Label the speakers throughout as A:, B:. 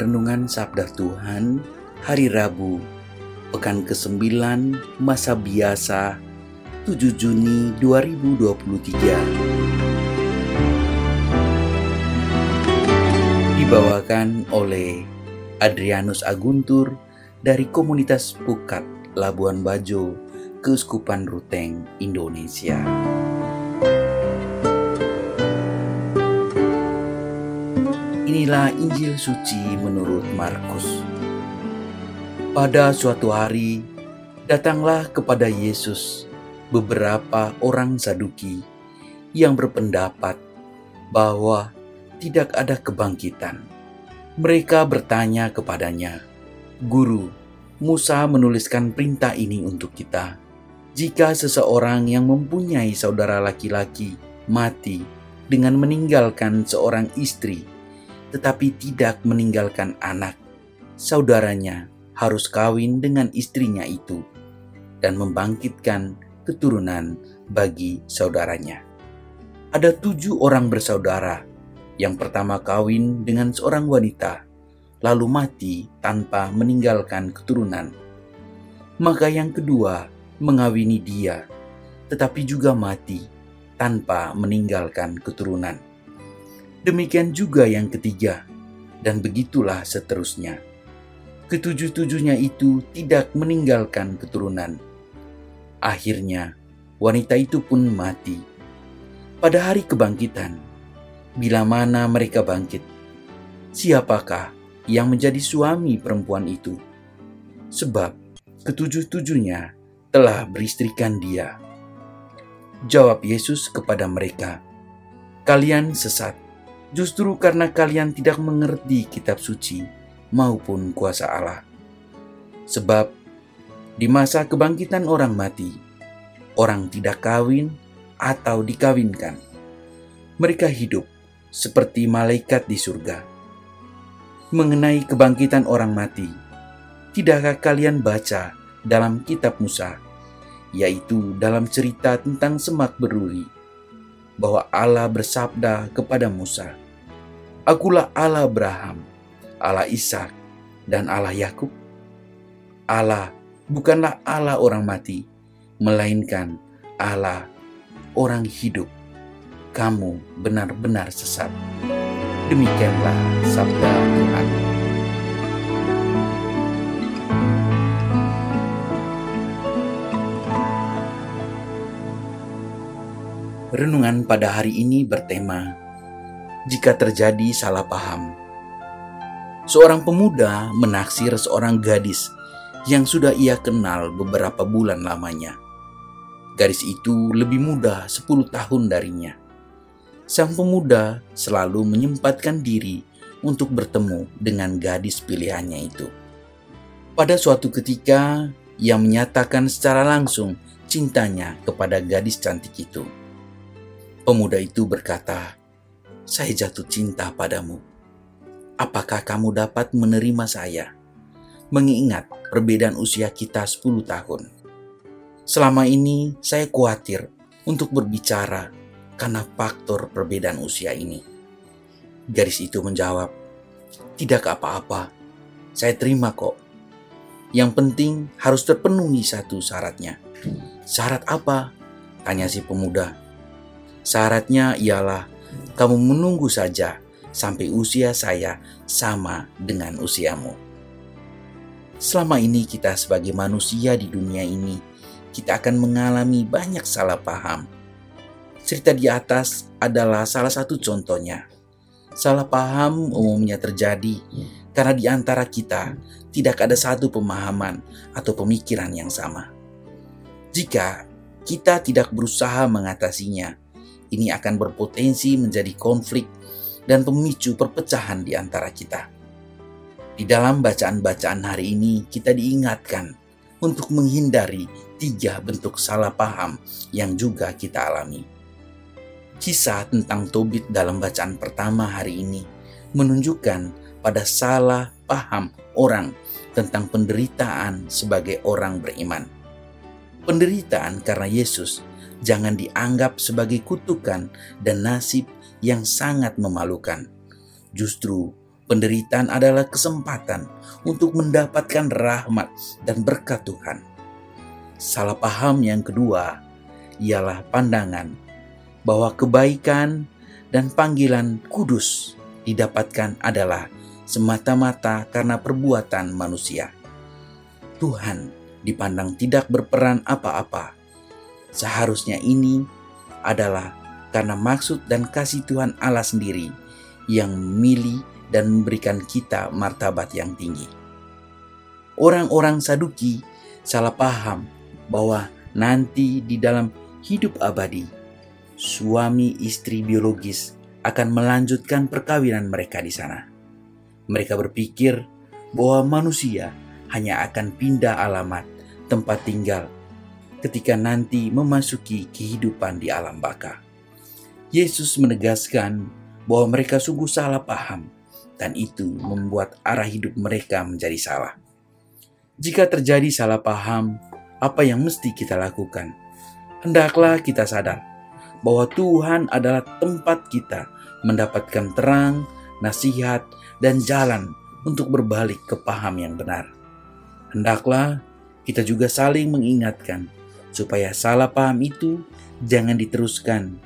A: Renungan Sabda Tuhan Hari Rabu Pekan ke-9 Masa Biasa 7 Juni 2023 Dibawakan oleh Adrianus Aguntur dari komunitas Pukat Labuan Bajo, Keuskupan Ruteng, Indonesia. Inilah Injil suci menurut Markus. Pada suatu hari, datanglah kepada Yesus beberapa orang Saduki yang berpendapat bahwa tidak ada kebangkitan. Mereka bertanya kepadanya, "Guru, Musa menuliskan perintah ini untuk kita. Jika seseorang yang mempunyai saudara laki-laki mati dengan meninggalkan seorang istri, tetapi tidak meninggalkan anak, saudaranya harus kawin dengan istrinya itu dan membangkitkan keturunan bagi saudaranya. Ada tujuh orang bersaudara. Yang pertama kawin dengan seorang wanita, lalu mati tanpa meninggalkan keturunan. Maka yang kedua mengawini dia, tetapi juga mati tanpa meninggalkan keturunan Demikian juga yang ketiga, dan begitulah seterusnya. Ketujuh-tujuhnya itu tidak meninggalkan keturunan. Akhirnya, wanita itu pun mati. Pada hari kebangkitan, bila mana mereka bangkit, siapakah yang menjadi suami perempuan itu? Sebab ketujuh-tujuhnya telah beristrikan dia. Jawab Yesus kepada mereka, "Kalian sesat." Justru karena kalian tidak mengerti kitab suci maupun kuasa Allah. Sebab di masa kebangkitan orang mati, orang tidak kawin atau dikawinkan. Mereka hidup seperti malaikat di surga. Mengenai kebangkitan orang mati, tidakkah kalian baca dalam kitab Musa, yaitu dalam cerita tentang semak beruri, bahwa Allah bersabda kepada Musa, Akulah Allah Abraham, Allah Ishak, dan Allah Yakub. Allah bukanlah Allah orang mati, melainkan Allah orang hidup. Kamu benar-benar sesat. Demikianlah sabda Tuhan. Renungan pada hari ini bertema jika terjadi salah paham. Seorang pemuda menaksir seorang gadis yang sudah ia kenal beberapa bulan lamanya. Gadis itu lebih muda 10 tahun darinya. Sang pemuda selalu menyempatkan diri untuk bertemu dengan gadis pilihannya itu. Pada suatu ketika, ia menyatakan secara langsung cintanya kepada gadis cantik itu. Pemuda itu berkata, "Saya jatuh cinta padamu. Apakah kamu dapat menerima saya?" Mengingat perbedaan usia kita 10 tahun. Selama ini saya khawatir untuk berbicara karena faktor perbedaan usia ini. Garis itu menjawab, "Tidak apa-apa, saya terima kok. Yang penting harus terpenuhi satu syaratnya." "Syarat apa?" tanya si pemuda. Syaratnya ialah kamu menunggu saja sampai usia saya sama dengan usiamu. Selama ini kita sebagai manusia di dunia ini, kita akan mengalami banyak salah paham. Cerita di atas adalah salah satu contohnya. Salah paham umumnya terjadi karena di antara kita tidak ada satu pemahaman atau pemikiran yang sama. Jika kita tidak berusaha mengatasinya, ini akan berpotensi menjadi konflik dan pemicu perpecahan di antara kita. Di dalam bacaan-bacaan hari ini, kita diingatkan untuk menghindari tiga bentuk salah paham yang juga kita alami. Kisah tentang Tobit dalam bacaan pertama hari ini menunjukkan pada salah paham orang tentang penderitaan sebagai orang beriman. Penderitaan karena Yesus jangan dianggap sebagai kutukan dan nasib yang sangat memalukan. Justru, penderitaan adalah kesempatan untuk mendapatkan rahmat dan berkat Tuhan. Salah paham yang kedua ialah pandangan bahwa kebaikan dan panggilan kudus didapatkan adalah semata-mata karena perbuatan manusia. Tuhan dipandang tidak berperan apa-apa Seharusnya ini adalah karena maksud dan kasih Tuhan Allah sendiri yang memilih dan memberikan kita martabat yang tinggi. Orang-orang Saduki salah paham bahwa nanti di dalam hidup abadi, suami istri biologis akan melanjutkan perkawinan mereka di sana. Mereka berpikir bahwa manusia hanya akan pindah alamat tempat tinggal ketika nanti memasuki kehidupan di alam baka. Yesus menegaskan bahwa mereka sungguh salah paham dan itu membuat arah hidup mereka menjadi salah. Jika terjadi salah paham, apa yang mesti kita lakukan? Hendaklah kita sadar bahwa Tuhan adalah tempat kita mendapatkan terang, nasihat, dan jalan untuk berbalik ke paham yang benar. Hendaklah kita juga saling mengingatkan supaya salah paham itu jangan diteruskan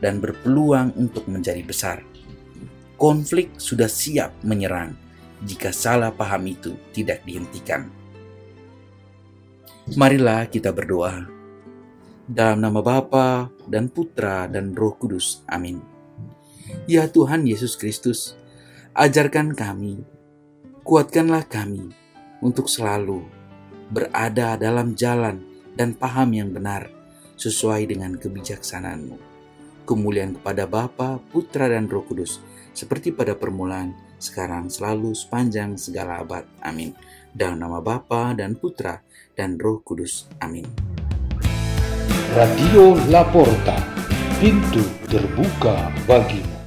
A: dan berpeluang untuk menjadi besar. Konflik sudah siap menyerang jika salah paham itu tidak dihentikan. Marilah kita berdoa. Dalam nama Bapa dan Putra dan Roh Kudus. Amin. Ya Tuhan Yesus Kristus, ajarkan kami, kuatkanlah kami untuk selalu berada dalam jalan dan paham yang benar sesuai dengan kebijaksanaanmu. Kemuliaan kepada Bapa, Putra, dan Roh Kudus, seperti pada permulaan, sekarang, selalu, sepanjang segala abad. Amin. Dalam nama Bapa dan Putra dan Roh Kudus. Amin.
B: Radio Laporta, pintu terbuka bagimu.